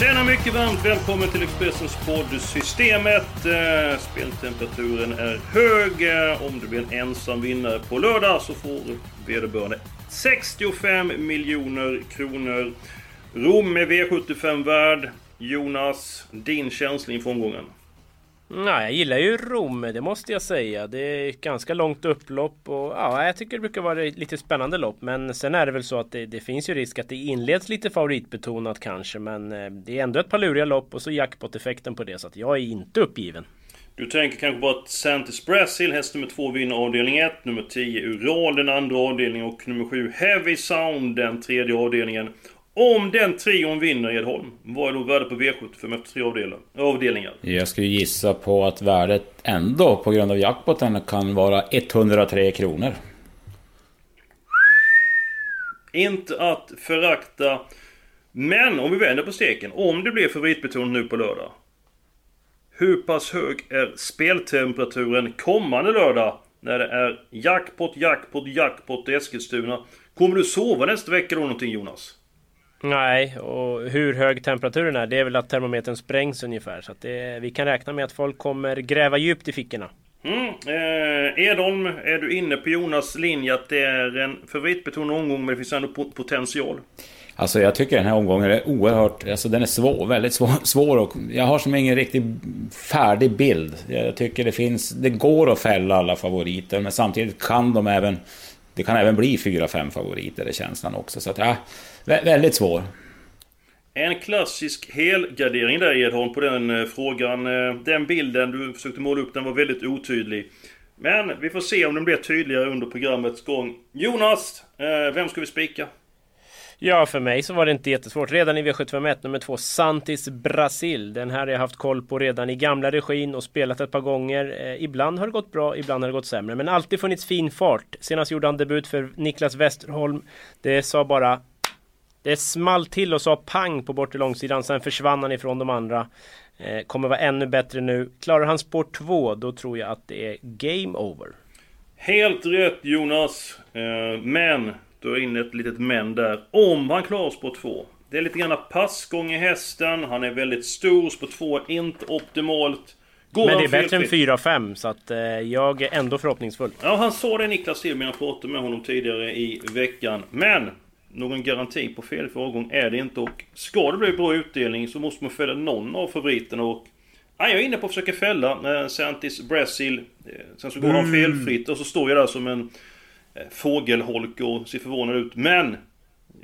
Tjena mycket varmt välkommen till Expressens podd Systemet. Eh, speltemperaturen är hög. Eh, om det blir en ensam vinnare på lördag så får vederbörande 65 miljoner kronor. Rom är V75-värd. Jonas, din känsla inför omgången? Nej, jag gillar ju Rom, det måste jag säga. Det är ett ganska långt upplopp och ja, jag tycker det brukar vara lite spännande lopp. Men sen är det väl så att det, det finns ju risk att det inleds lite favoritbetonat kanske. Men eh, det är ändå ett par luriga lopp och så jackpot-effekten på det. Så att jag är inte uppgiven. Du tänker kanske på att Santis Brazil, häst nummer 2, vinner avdelning 1. Nummer 10 Ural, den andra avdelningen. Och nummer 7 Heavy Sound, den tredje avdelningen. Om den trion vinner Edholm, vad är då värdet på V75 efter tre avdelar, avdelningar? Jag skulle gissa på att värdet ändå på grund av jackpoten kan vara 103 kronor. Inte att förakta. Men om vi vänder på steken. Om det blir favoritbetonat nu på lördag. Hur pass hög är speltemperaturen kommande lördag? När det är jackpot, jackpot, jackpot i Eskilstuna. Kommer du sova nästa vecka då någonting Jonas? Nej, och hur hög temperaturen är, det är väl att termometern sprängs ungefär. Så att det, vi kan räkna med att folk kommer gräva djupt i fickorna. Mm. Eh, Edholm, är du inne på Jonas linje att det är en favoritbetonad omgång men det finns ändå pot- potential? Alltså jag tycker den här omgången är oerhört... Alltså den är svår, väldigt svår, svår och jag har som ingen riktigt färdig bild. Jag tycker det finns... Det går att fälla alla favoriter men samtidigt kan de även... Det kan även bli fyra, fem favoriter, är känslan också. Så att ja, väldigt svår. En klassisk helgardering där Edholm på den eh, frågan. Eh, den bilden du försökte måla upp den var väldigt otydlig. Men vi får se om den blir tydligare under programmets gång. Jonas, eh, vem ska vi spika? Ja, för mig så var det inte jättesvårt. Redan i V751 nummer två, Santis Brasil. Den här har jag haft koll på redan i gamla regin och spelat ett par gånger. Eh, ibland har det gått bra, ibland har det gått sämre. Men alltid funnits fin fart. Senast gjorde han debut för Niklas Westerholm. Det sa bara... Det small till och sa pang på bortre långsidan. Sen försvann han ifrån de andra. Eh, kommer vara ännu bättre nu. Klarar han spår 2, då tror jag att det är game over. Helt rätt Jonas. Eh, men, du är inne ett litet men där. Om han klarar spår 2. Det är lite grann passgång i hästen. Han är väldigt stor. Spår 2 är inte optimalt. Går Men det är bättre än felfritt? 4-5 så att eh, jag är ändå förhoppningsfull. Ja, han sa det Niklas Silver, jag pratade med honom tidigare i veckan. Men! Någon garanti på felfri avgång är det inte och ska det bli bra utdelning så måste man fälla någon av favoriterna och... Ja, jag är inne på att försöka fälla eh, Santis Brazil. Eh, sen så går han felfritt och så står jag där som en Eh, fågelholk och ser förvånad ut. Men!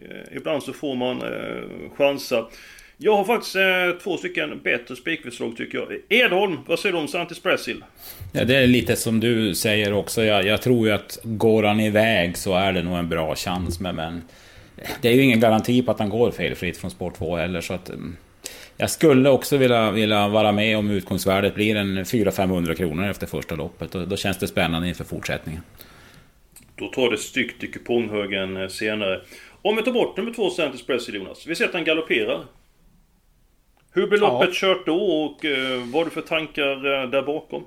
Eh, ibland så får man eh, chansa. Jag har faktiskt eh, två stycken bättre spikförslag tycker jag. Edholm, vad säger du om Santis Brasil? Ja, det är lite som du säger också. Jag, jag tror ju att går han iväg så är det nog en bra chans. Men, men det är ju ingen garanti på att han går felfritt från spår 2 heller. Så att, mm. jag skulle också vilja, vilja vara med om utgångsvärdet blir en 400-500 kronor efter första loppet. Och då känns det spännande inför fortsättningen. Då tar det styggt i kuponghögen eh, senare. Om vi tar bort nummer två Santis Brazil Jonas. Vi ser att han galopperar. Hur blir loppet kört då och eh, vad har du för tankar eh, där bakom?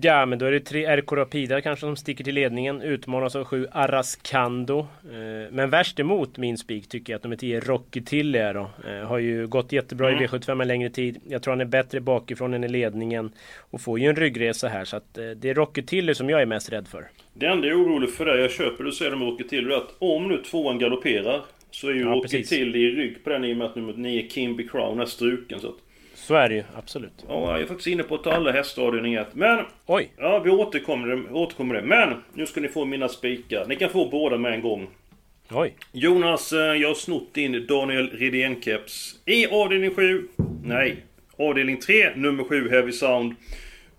Ja, men då är det tre RK Rapida kanske som sticker till ledningen. Utmanas av sju Arascando. Eh, men värst emot min spik tycker jag att nummer 10 Rocky Tilly är då. Eh, har ju gått jättebra Mm. i V75 en längre tid. Jag tror han är bättre bakifrån än i ledningen. Och får ju en ryggresa här. Så att eh, det är Rocky Tilly som jag är mest rädd för. Det enda jag är orolig för det jag köper du säger med Rocky till att om nu tvåan galopperar så är ju Ja, Rocky precis. till i rygg på den i och med att nummer 9 Kimby Crown är struken. Så att, Så är det ju, absolut. ja, jag är faktiskt inne på att ta alla hästar avdelning 1. Men Oj! Ja, vi återkommer, återkommer det. Men nu ska ni få mina spikar. Ni kan få båda med en gång. Oj! Jonas, eh, jag har snott in Daniel Redén-keps. I avdelning 7. Nej. Avdelning 3, nummer 7, Heavy Sound.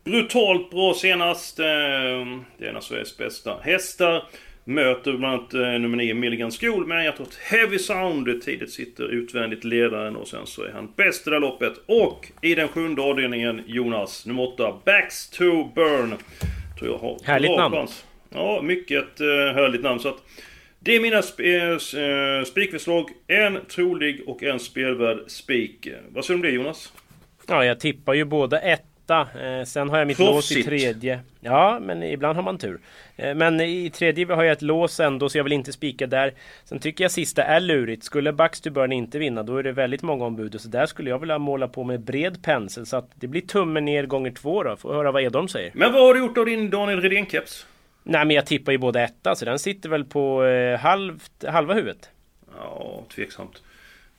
Brutalt bra senast. eh, Det är en av Sveriges bästa hästar. Möter bland annat eh, nummer 9 Milligan School. med jag tror Heavy Sound tidigt sitter utvändigt ledaren och sen så är han bäst i det loppet. Och i den sjunde avdelningen Jonas, nummer 8, Backs to Burn. Tror jag har Härligt namn. Plans. Ja, mycket eh, härligt namn. Så att, det är mina sp eh, eh, spikförslag. En trolig och en spelvärd spik. Vad säger du om det Jonas? Ja, jag tippar ju båda 1 åtta. Eh, sen har jag mitt Proffsigt. lås i tredje. Ja, men ibland har man tur. Eh, men i tredje har jag ett lås ändå, så jag vill inte spika där. Sen tycker jag sista är lurigt. Skulle Bucks inte vinna, då är det väldigt många ombud. Så där skulle jag vilja måla på med bred pensel. Så att det blir tummen ner gånger två då. Får höra vad Edholm säger. Men vad har du gjort av din Daniel Redén-keps? Nej, men jag tippar ju både etta, så den sitter väl på eh, halvt, halva huvudet. Ja, tveksamt.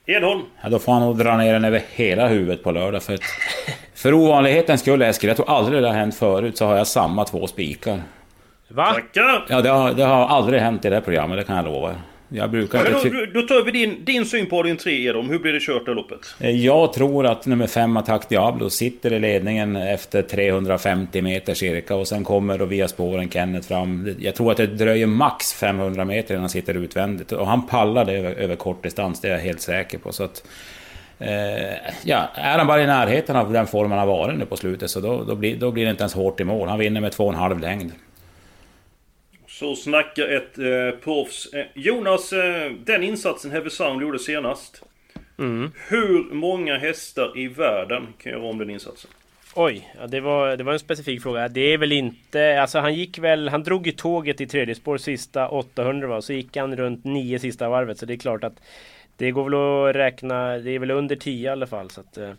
Edholm? Ja, då får han nog dra ner den över hela huvudet på lördag. För, att, för ovanlighetens skull Eskil, jag tror aldrig det har hänt förut, så har jag samma två spikar. Va? Tackar! Ja, det har, det har aldrig hänt i det här programmet, det kan jag lova er. Jag brukar inte... då, då tar vi din, din syn på din tre Edholm. Hur blir det kört det loppet? Jag tror att nummer 5 Attack Diablo sitter i ledningen efter 350 meter cirka och sen kommer då via spåren Kenneth fram. Jag tror att det dröjer max 500 meter innan han sitter utvändigt och han pallar det över, över kort distans, det är jag helt säker på. Så att, eh, ja, är han bara i närheten av den form han har varit nu på slutet så då, då, blir, då blir det inte ens hårt i mål. Han vinner med 2,5 längd. Så snackar ett eh, proffs. Eh, Jonas, eh, den insatsen Heavy Sound gjorde senast. Mm. Hur många hästar i världen kan göra om den insatsen? Oj, ja, det, var, det var en specifik fråga. Det är väl inte... Alltså han gick väl... Han drog i tåget i tredje spår sista 800 va? Så gick han runt nio sista varvet. Så det är klart att det går väl att räkna... Det är väl under 10 i alla fall. Så att, eh,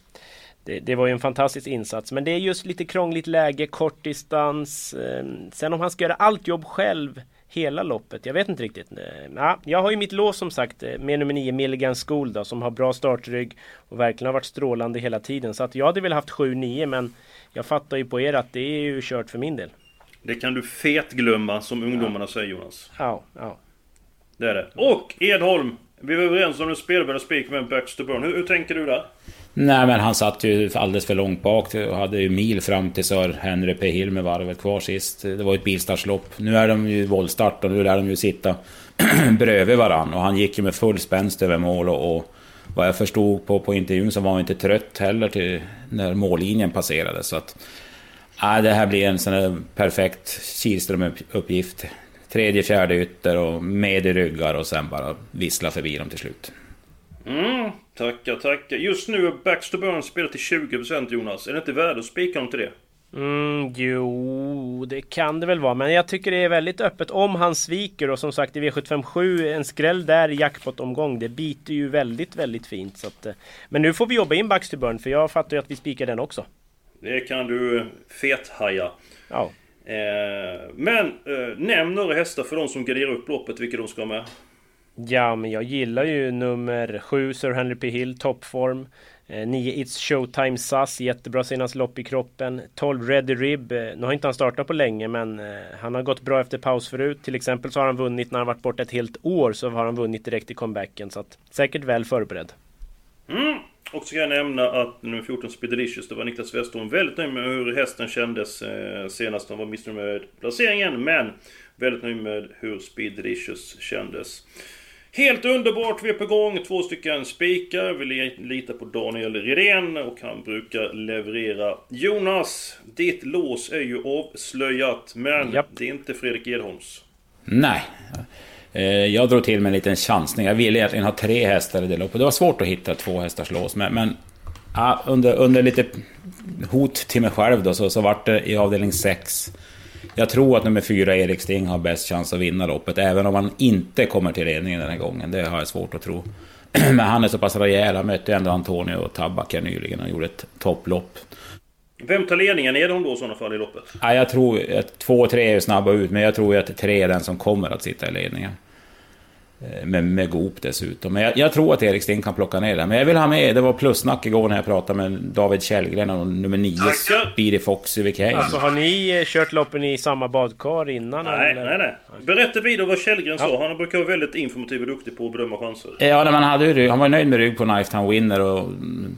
det, det var ju en fantastisk insats. Men det är just lite krångligt läge, kort distans. Eh, sen om han ska göra allt jobb själv hela loppet. Jag vet inte riktigt. Eh, Ja, jag har ju mitt lås som sagt eh, med nummer 9 Milligan School då, som har bra startrygg och verkligen har varit strålande hela tiden. Så att jag hade väl haft 7-9 men jag fattar ju på er att det är ju kört för min del. Det kan du fetglömma som ungdomarna säger Jonas. Ja, ja. Det är det. Och Edholm! Vi var överens om en spelvärd spik med en to Burn. Hur, hur tänker du där? Nej men han satt ju alldeles för långt bak och hade ju mil fram till Sir Henry P. Hill med varvet kvar sist. Det var ju ett bilstartslopp. Nu är de ju voltstart och nu lär de ju sitta bredvid varann. Och han gick ju med full spänst över mål och, och vad jag förstod på, på intervjun så var han inte trött heller till när mållinjen passerade. Så att... Nej, det här blir en sån här perfekt Kihlström-uppgift. Tredje, fjärde ytter och med i ryggar och sen bara vissla förbi dem till slut. Mm, tackar, tackar. Just nu är Backs to Burn spelat till 20% Jonas. Är det inte värde att spika honom till det? Mm, jo, det kan det väl vara. Men jag tycker det är väldigt öppet om han sviker. Och som sagt i V757, en skräll där i jackpot-omgång. Det biter ju väldigt, väldigt fint. Så att, eh, men nu får vi jobba in to Burn. För jag fattar ju att vi spikar den också. Det kan du eh, fethaja. Ja. Eh, men eh, nämn några hästar för de som garderar upp loppet, vilka de ska ha med. Ja, men jag gillar ju nummer 7 Sir Henry P Hill, toppform. Eh, 9 It's Showtime SAS, jättebra senast lopp i kroppen. 12 Ready Rib, eh, nu har inte han startat på länge men eh, han har gått bra efter paus förut. Till exempel så har han vunnit när han varit borta ett helt år så har han vunnit direkt i comebacken. Så att säkert väl förberedd. Mm. Och så kan jag nämna att nummer 14 Speedelicious, det var Niklas Westerholm väldigt nöjd med hur hästen kändes senast. Han var missnöjd med placeringen, men väldigt nöjd med hur Speedelicious kändes. Helt underbart, vi är på gång. Två stycken spikar. Vi li- litar på Daniel Redén och han brukar leverera. Jonas, ditt lås är ju avslöjat, men Japp. det är inte Fredrik Edholms. Nej. Eh, Jag drog till med en liten chansning. Jag ville egentligen ha tre hästar i det loppet. Det var svårt att hitta två hästars lås, men... men under, under lite hot till mig själv då, så, så vart det i avdelning 6. Jag tror att nummer fyra, Erik Sting, har bäst chans att vinna loppet, även om han inte kommer till ledningen den här gången. Det har jag svårt att tro. Men han är så pass rejäl. Han mötte ändå Antonio Tabak här nyligen och gjorde ett topplopp. Vem tar ledningen? Edholm då i sådana fall i loppet? Ja, jag tror att två och tre är snabba ut, men jag tror att tre är den som kommer att sitta i ledningen. Eh, Med, med Goop dessutom. Men jag, jag tror att Erik Sting kan plocka ner den. Men jag vill ha med, det var plussnack igår när jag pratade med David Källgren och nummer 9, Tackar. Speedy Fox i VK. Så har ni eh, kört loppen i samma badkar innan? Nej, eller? nej, nej. Berätta vidare vad Källgren sa. Han brukar vara väldigt informativ och duktig på att bedöma chanser. Ja, när man hade han var nöjd med rygg på Knifetown Winner och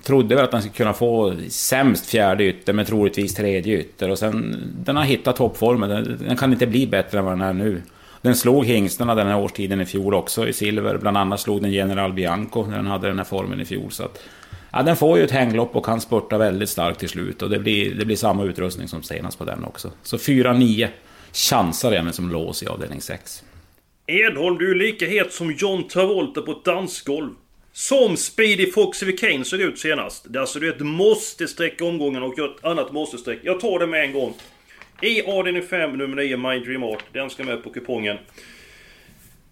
trodde väl att han skulle kunna få sämst fjärde ytter, men troligtvis tredje ytter. Och sen, den har hittat toppformen. Den, den kan inte bli bättre än vad den är nu. Den slog hingstarna den här årstiden i fjol också i silver. Bland annat slog den General Bianco när den hade den här formen i fjol. Så att, ja, den får ju ett hänglopp och kan spurta väldigt starkt till slut. Och det blir, det blir samma utrustning som senast på den också. Så 4-9 chansar även som lås i avdelning 6. Edholm, du är lika het som John Travolta på ett dansgolv. Som Speedy Foxy Kane såg ut senast. Det är alltså ett måste-streck omgången och ett annat måste-streck. Jag tar det med en gång. I avdelning 5, nummer 9, My Dream Art. Den ska med på kupongen.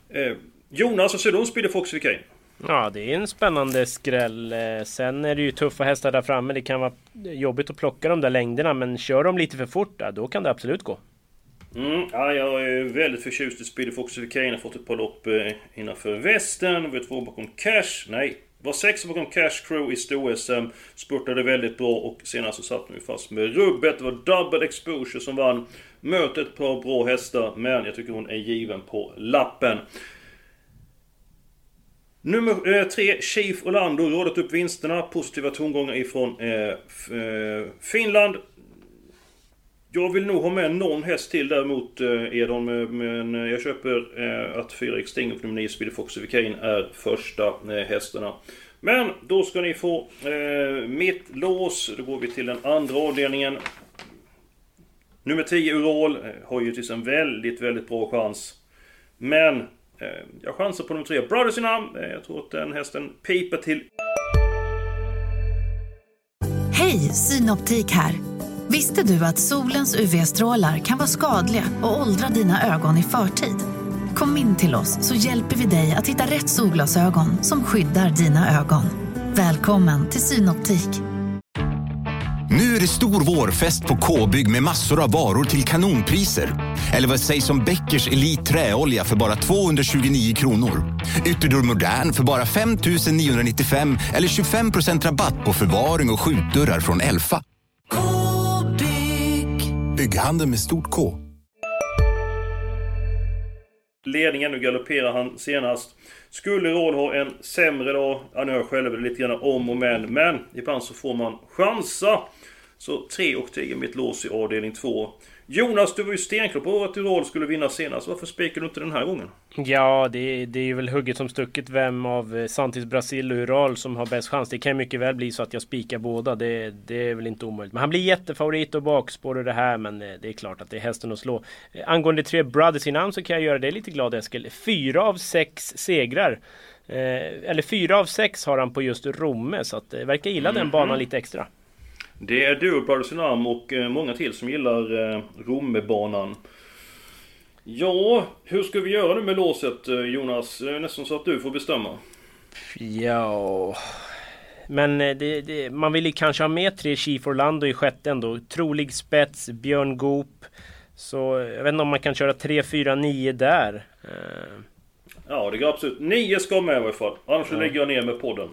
Eh, Jonas, du om Speedy Foxy Kane? Ja, det är en spännande skräll. Eh, sen är det ju tuffa hästar där framme. Det kan vara jobbigt att plocka de där längderna, men kör de lite för fort, då kan det absolut gå. Mm, ja, jag är väldigt förtjust i Speedy Fox. Jag har fått ett par lopp eh, innanför västen. Vi två bakom Cash. Nej, var sex bakom Cash Crew i sto-SM. Spurtade väldigt bra och senast så satt hon fast med rubbet. Det var Double Exposure som vann. Mötet ett par bra hästar, men jag tycker hon är given på lappen. Nummer eh, Chief Orlando, rådat upp vinsterna. Positiva tongångar ifrån eh, eh, Finland. Jag vill nog ha med någon häst till däremot eh, Edon, eh, men eh, jag köper att 4 Extinct och nummer 9 Speedy Fox of är första hästarna. Men då ska ni få mitt lås. Då går vi till den andra avdelningen. Nummer 10 Ural har ju till en väldigt, väldigt bra chans. Men eh, jag chansar på nummer 3 Brothers in Arm. Jag tror att den hästen piper till. Hej, Synoptik här. Visste du att solens UV-strålar kan vara skadliga och åldra dina ögon i förtid? Kom in till oss så hjälper vi dig att hitta rätt solglasögon som skyddar dina ögon. Välkommen till Synoptik. Nu är det stor vårfest på K-bygg med massor av varor till kanonpriser. Eller vad sägs om Bäckers Elite Träolja för bara 229 kronor? Ytterdörr Modern för bara 5 995 eller 25% rabatt på förvaring och skjutdörrar från Elfa. Bygghandeln med stort K. Ledningen, nu galopperar han senast. Skulle Råd ha en sämre dag? Ja, nu har jag själv lite grann om och men. Men ibland så får man chansa. Så 3 och 10 mitt lås i avdelning 2. Jonas, du var ju stenklar på att Ural skulle vinna senast. Varför spikar du inte den här gången? Ja, det, det är ju väl hugget som stucket vem av eh, Santis Brasil och Ural som har bäst chans. Det kan mycket väl bli så att jag spikar båda. Det, det är väl inte omöjligt. Men han blir jättefavorit och bakspår och det här. Men eh, det är klart att det är hästen att slå. Eh, angående tre Brothers i namn så kan jag göra det lite glad Eskil. Fyra av sex segrar. eller fyra av sex har han på just Romme. Så att det verkar gilla mm -hmm. den mhm. banan lite extra. Det är du, Brothers in Arm och eh, många till som gillar eh, Rommebanan. Ja, hur ska vi göra nu med låset eh, Jonas? Nästan så att du får bestämma. Ja... Men det, det, man vill ju kanske ha med tre Chief Orlando i sjätte ändå. Trolig spets, Björn Goop. Så jag vet inte om man kan köra 3, 4, 9 där. Ja, det går absolut. 9 ska med i alla fall. Annars ja. lägger jag ner med podden.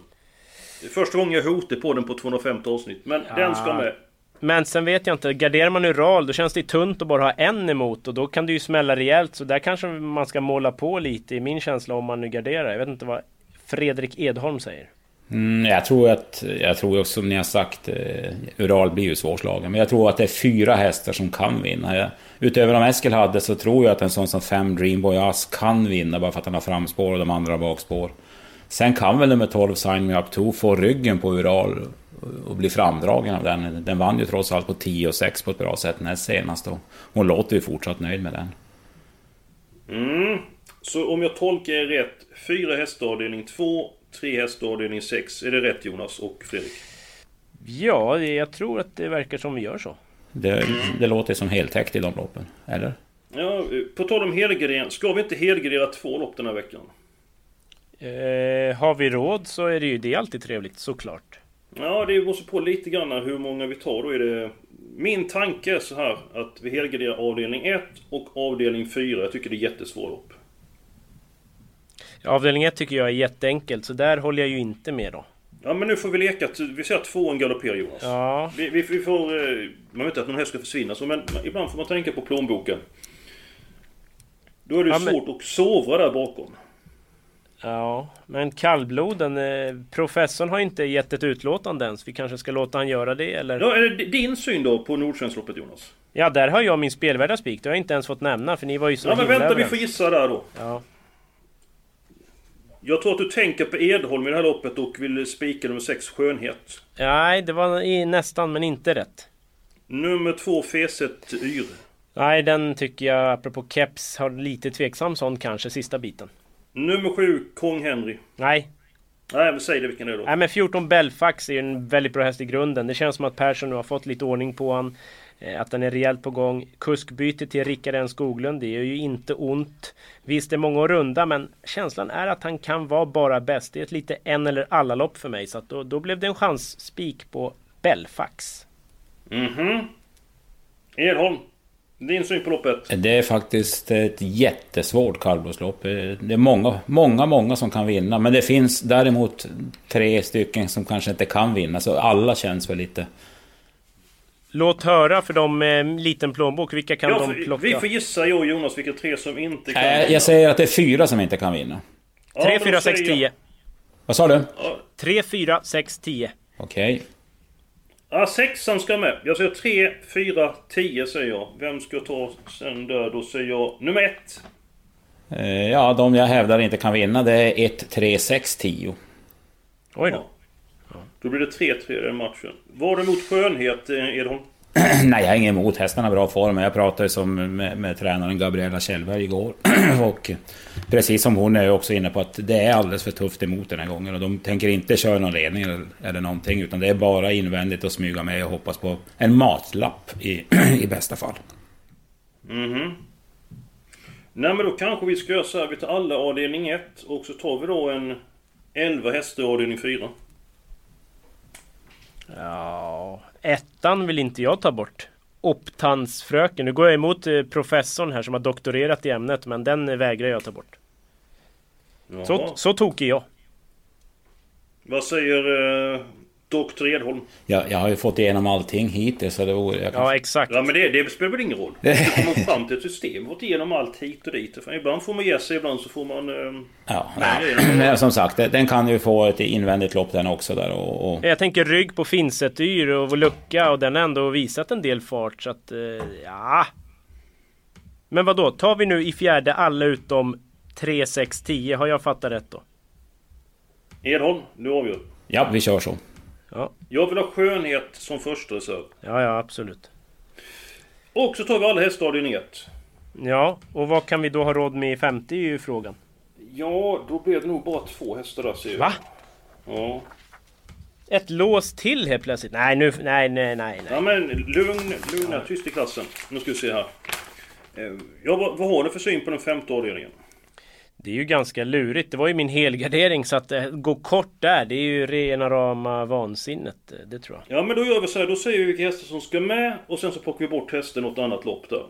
Det är första gången jag hotar på den på 250 avsnitt. Men ja. den ska med. Men sen vet jag inte, garderar man Ural då känns det tunt att bara ha en emot och då kan det ju smälla rejält. Så där kanske man ska måla på lite i min känsla om man nu garderar. Jag vet inte vad Fredrik Edholm säger. Mm, jag tror att, jag tror också som ni har sagt, eh, Ural blir ju svårslagen. Men jag tror att det är fyra hästar som kan vinna. Jag, utöver de Eskil hade så tror jag att en sån som fem Dreamboy Ass kan vinna bara för att han har framspår och de andra har bakspår. Sen kan väl nummer 12 Sign Me Up 2 få ryggen på Ural och bli framdragen av den. Den vann ju trots allt på 10 och 6 på ett bra sätt näst senast och hon låter ju fortsatt nöjd med den. Mm. Så om jag tolkar er rätt, fyra hästar avdelning 2, tre hästar avdelning 6. Är det rätt Jonas och Fredrik? Ja, jag tror att det verkar som vi gör så. Det, det låter som heltäckt i de loppen, eller? Ja, på tal om helgardering. Ska vi inte helgardera två lopp den här veckan? Eh, har vi råd så är det ju det alltid trevligt såklart. Ja, det måste på lite grann hur många vi tar. Då är det... Min tanke är så här att vi helgarderar avdelning 1 och avdelning 4. Jag tycker det är jättesvårt upp. Avdelning 1 tycker jag är jätteenkelt, så där håller jag ju inte med då. Ja men nu får vi leka, vi säger att tvåan galopperar Jonas. Ja. Vi, vi, vi får... Eh, man vet inte att någon häst ska försvinna så, men ibland får man tänka på plånboken. Då är det ja, svårt men... att sovra där bakom. Ja, men kallbloden, eh, professorn har inte gett ett utlåtande ens. Vi kanske ska låta han göra det eller? Ja, är det din syn då på Nordsjönsloppet Jonas? Ja, där har jag min spelvärda spik. Det har jag inte ens fått nämna för ni var ju så Ja men vänta, vi får gissa där då. Ja. Jag tror att du tänker på Edholm i det här loppet och vill spika nummer 6 Skönhet. Nej, det var i, nästan men inte rätt. Nummer 2 Feset Yr. Nej, den tycker jag, apropå keps, har lite tveksam sån kanske, sista biten. Nummer 7 Kong Henry. Nej. Nej men säg det vilken det är då. Nej men 14 Belfax är ju en väldigt bra häst i grunden. Det känns som att Persson nu har fått lite ordning på han. eh, Att den är rejält på gång. Kuskbyte till Rickard N Skoglund, det är ju inte ont. Visst, det är många att runda, men känslan är att han kan vara bara bäst. Det är ett lite en eller alla lopp för mig, så att då, då blev det en chansspik på Belfax. Mhm. Edholm. Din syn på loppet? Det är faktiskt ett jättesvårt kallblodslopp. Det är många, många, många som kan vinna. Men det finns däremot tre stycken som kanske inte kan vinna. Så alla känns väl lite... Låt höra för de med en liten plånbok, vilka kan Ja, de för- plocka? vi får gissa jag och Jonas vilka tre som inte kan Nej, jag säger att det är fyra som inte kan vinna. Ja, 3, men då 4, 6, säger jag- 10. Vad sa du? 3, 4, 6, 10. Okej. Ja, sexan ska med. Jag säger 3, 4, 10 säger jag. Vem ska ta sen där? Då säger jag nummer ett. Eh, Ja, de jag hävdar inte kan vinna det är 1, 3, 6, 10. Oj då. Då blir det 3-3 i den matchen. Var det mot skönhet, eh, Edholm? Nej, jag har inget emot hästarna har bra form. Jag pratade som med, med tränaren Gabriella Kjellberg igår. och precis som hon är jag också inne på att det är alldeles för tufft emot den här gången. Och de tänker inte köra någon ledning eller, eller någonting. Utan det är bara invändigt och smyga med och hoppas på en matlapp i, i bästa fall. Mhm. Nej men då kanske vi ska göra så här. Vi tar alla avdelning 1 och så tar vi då en 11 hästar i avdelning 4. Ja, ettan vill inte jag ta bort. Optansfröken. Nu går jag emot eh, professorn här som har doktorerat i ämnet, men den eh, vägrar jag ta bort. Så, Jaha. så tokig jag. Vad säger eh, Dr Edholm? Jag, jag har ju fått igenom allting hittills. Så det vore, jag kan... Ja, exakt. Ja men det, det spelar väl ingen roll? Du kommer fram till ett system, gått igenom allt hit och dit. För ibland får man ge sig, ibland så får man... Eh, Ja, nej. Men som sagt, den kan ju få ett invändigt lopp den också där och... och... Jag tänker rygg på Finsetyr och lucka och den har ändå visat en del fart så att... Eh, ja... Men vad då? Tar vi nu i fjärde alla utom 3, 6, 10? Har jag fattat rätt då? Edholm, du avgör. Ja, vi kör så. Ja, Jag vill ha skönhet som första reserv. ja, ja absolut. Och så tar vi alla hästar i 1. Ja, och vad kan vi då ha råd med i femte är ju frågan. Ja, då blir det nog bara två hästar där ser jag. Va? Ja. Ett lås till helt plötsligt? Nej, nu... Nej, nej, nej. nej. Ja men lugn, lugna, tyst i klassen. Nu ska vi se här. Eh, Ja, vad, vad har du för syn på den femte avdelningen? Det är ju ganska lurigt. Det var ju min helgardering så att eh, gå kort där, det är ju rena rama vansinnet. Eh, det tror jag. Ja men då gör vi så här, då säger vi vilka hästar som ska med och sen så plockar vi bort hästen åt annat lopp där.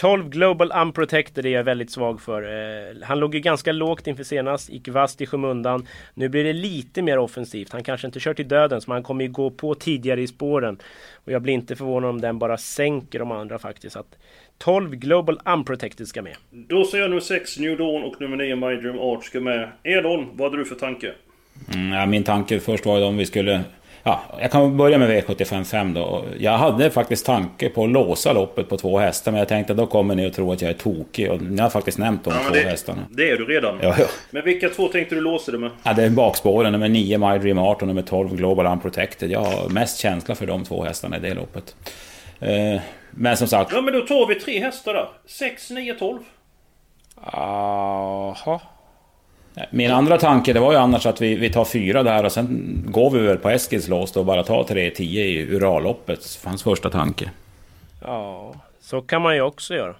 12 Global Unprotected är jag väldigt svag för. Eh, Han låg ju ganska lågt inför senast, gick vast i skymundan. Nu blir det lite mer offensivt. Han kanske inte kör till döden, så han kommer ju gå på tidigare i spåren. Och jag blir inte förvånad om den bara sänker de andra faktiskt. Så att 12 Global Unprotected ska med. Då säger jag nummer 6 New Dawn och nummer 9 My Dream Art ska med. Edholm, vad hade du för tanke? Mm, ja, min tanke först var ju om vi skulle... Ja, jag kan börja med V755 då. Jag hade faktiskt tanke på att låsa loppet på två hästar, men jag tänkte att då kommer ni att tro att jag är tokig. Och ni har faktiskt nämnt de Ja, två det, hästarna. det är du redan. Ja, ja. Men vilka två tänkte du låsa det med? Ja, det är bakspåren, nummer 9 My Dream Art och nummer 12 Global Unprotected. Jag har mest känsla för de två hästarna i det loppet. Eh, Men som sagt... Ja men då tar vi tre hästar där. 6, 9, 12. Jaha. Min andra tanke det var ju annars att vi, vi tar fyra där och sen går vi väl på Eskils lås då och bara tar 3-10 i Uralloppet. Hans första tanke. Ja, så kan man ju också göra.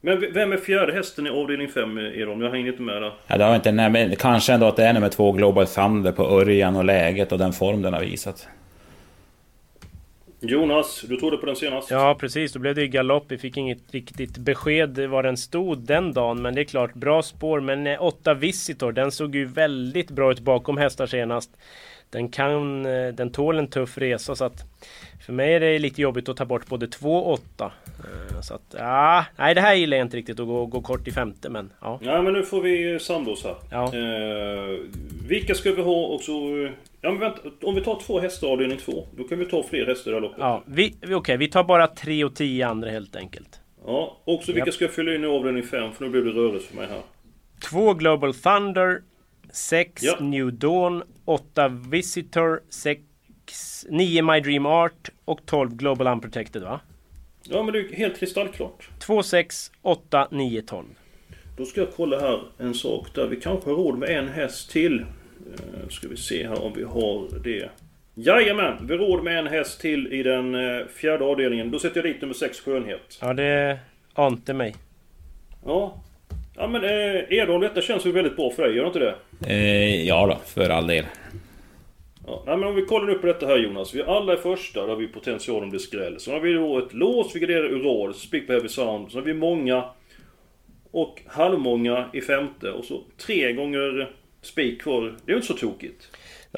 Men vem är fjärde hästen i avdelning 5 Edholm? Jag hänger inte med där. Ja, det har jag inte nämnt, men kanske ändå att det är nummer två Global Thunder på Örjan och läget och den form den har visat. Jonas, du trodde på den senast? Ja precis, då blev det ju galopp. Vi fick inget riktigt besked var den stod den dagen. Men det är klart, bra spår. Men eh, 8 Visitor, den såg ju väldigt bra ut bakom hästar senast. Den kan, eh, den tål en tuff resa så att för mig är det lite jobbigt att ta bort både 2 och 8. Eh, Så att, ja, nej det här gillar jag inte riktigt att gå, gå kort i femte men ja. Ja men nu får vi här. Ja. Eh, vilka ska vi ha och så... Ja men vänta, om vi tar två hästar avdelning två, då kan vi ta fler hästar i det här loppet. Ja, vi, okej, vi tar bara 3 och 10 andra helt enkelt. Ja, också vilka Japp. ska jag fylla in i avdelning fem? För nu blir det rörelse för mig här. 2 Global Thunder, 6 Ja. New Dawn, 8 Visitor, 6, 9 My Dream Art och 12 Global Unprotected va? Ja men det är helt kristallklart. 2, 6, 8, 9, 12. Då ska jag kolla här en sak där vi kanske har råd med en häst till. Eh, ska vi se här om vi har det. Jajamän! Vi råd med en häst till i den eh, fjärde avdelningen. Då sätter jag dit nummer 6 Skönhet. Ja, det ante mig. Ja. Ja men eh, Edholm, detta känns ju väldigt bra för dig, gör det inte det? Eh, ja då, för all del. Ja, nej, men om vi kollar upp på detta här Jonas. Vi alla är första, där har vi potential om det skräll. Sen har vi då ett lås, vi garderar Ural, Speak på Heavy Sound. Sen har vi många och halvmånga i femte. Och så tre gånger spik kvar. Det är inte så tokigt.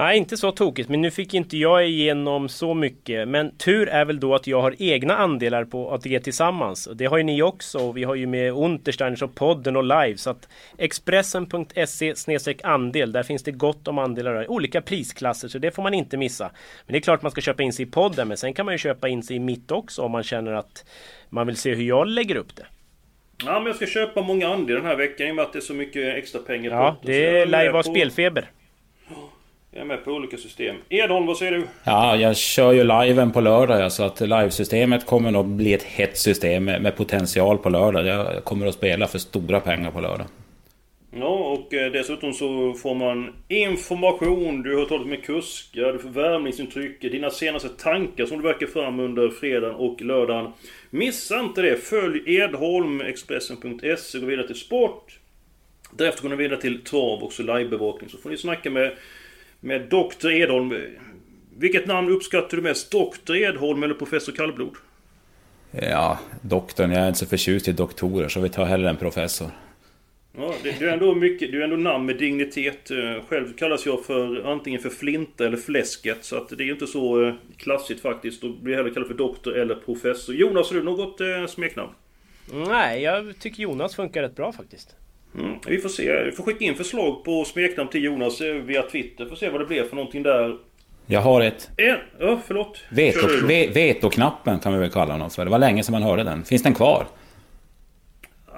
Nej, inte så tokigt. Men nu fick inte jag igenom så mycket. Men tur är väl då att jag har egna andelar på ATG Tillsammans. Det har ju ni också. Och vi har ju med Untersteiners och podden och live. Så att Expressen.se andel. Där finns det gott om andelar. i Olika prisklasser. Så det får man inte missa. Men det är klart man ska köpa in sig i podden. Men sen kan man ju köpa in sig i mitt också. Om man känner att man vill se hur jag lägger upp det. Ja, men jag ska köpa många andelar den här veckan i och med att det är så mycket extra pengar Ja, på det jag är med live av på- spelfeber. Jag är med på olika system. Edholm, vad säger du? Ja, jag kör ju liven på lördag ja, så att livesystemet kommer nog bli ett hett system med, med potential på lördag. Jag kommer att spela för stora pengar på lördag. Ja, och eh, dessutom så får man information, du har talat med kuskar, du får värmningsintryck, dina senaste tankar som du verkar fram under fredagen och lördagen. Missa inte det! Följ Edholm, Expressen.se, gå vidare till sport. Därefter går ni vidare till trav och så livebevakning. Så får ni snacka med, med Dr. Edholm. Vilket namn uppskattar du mest? Dr. Edholm eller Professor Kallblod? Ja, doktorn. Jag är inte så förtjust i doktorer så vi tar hellre en professor. Ja, det, det är ändå mycket, det är ändå namn med dignitet. Eh, Själv kallas jag för antingen för Flinta eller Fläsket. Så att det är ju inte så eh, klassigt faktiskt. Då blir jag hellre kallad för doktor eller professor. Jonas, har du något eh, smeknamn? Nej, jag tycker Jonas funkar rätt bra faktiskt. Mm, vi får se. Vi får skicka in förslag på smeknamn till Jonas eh, via Twitter. Får se vad det blir för någonting där. Jag har ett. En, ja, förlåt. Veto, du ve, vetoknappen kan vi väl kalla något för. Det var länge sedan man hörde den. Finns den kvar?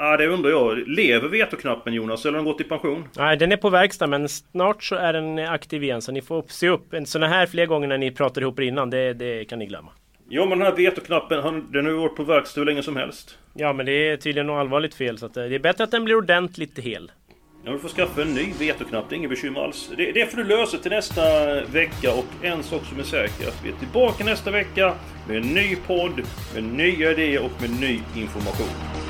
Ja, det undrar jag. Lever vetoknappen Jonas, eller har den gått i pension? Nej, den är på verkstad men snart så är den aktiv igen så ni får se upp. En sån här fler gånger när ni pratar ihop er innan, det, det kan ni glömma. Ja, men den här vetoknappen, den har ju varit på verkstad hur länge som helst. Ja, men det är tydligen något allvarligt fel så eh, det är bättre att den blir ordentligt hel. Ja, du får skaffa en ny vetoknapp, det är inget bekymmer alls. Det, det får du lösa till nästa vecka och en sak som är säker, att vi är tillbaka nästa vecka med en ny podd, med nya idéer och med ny information.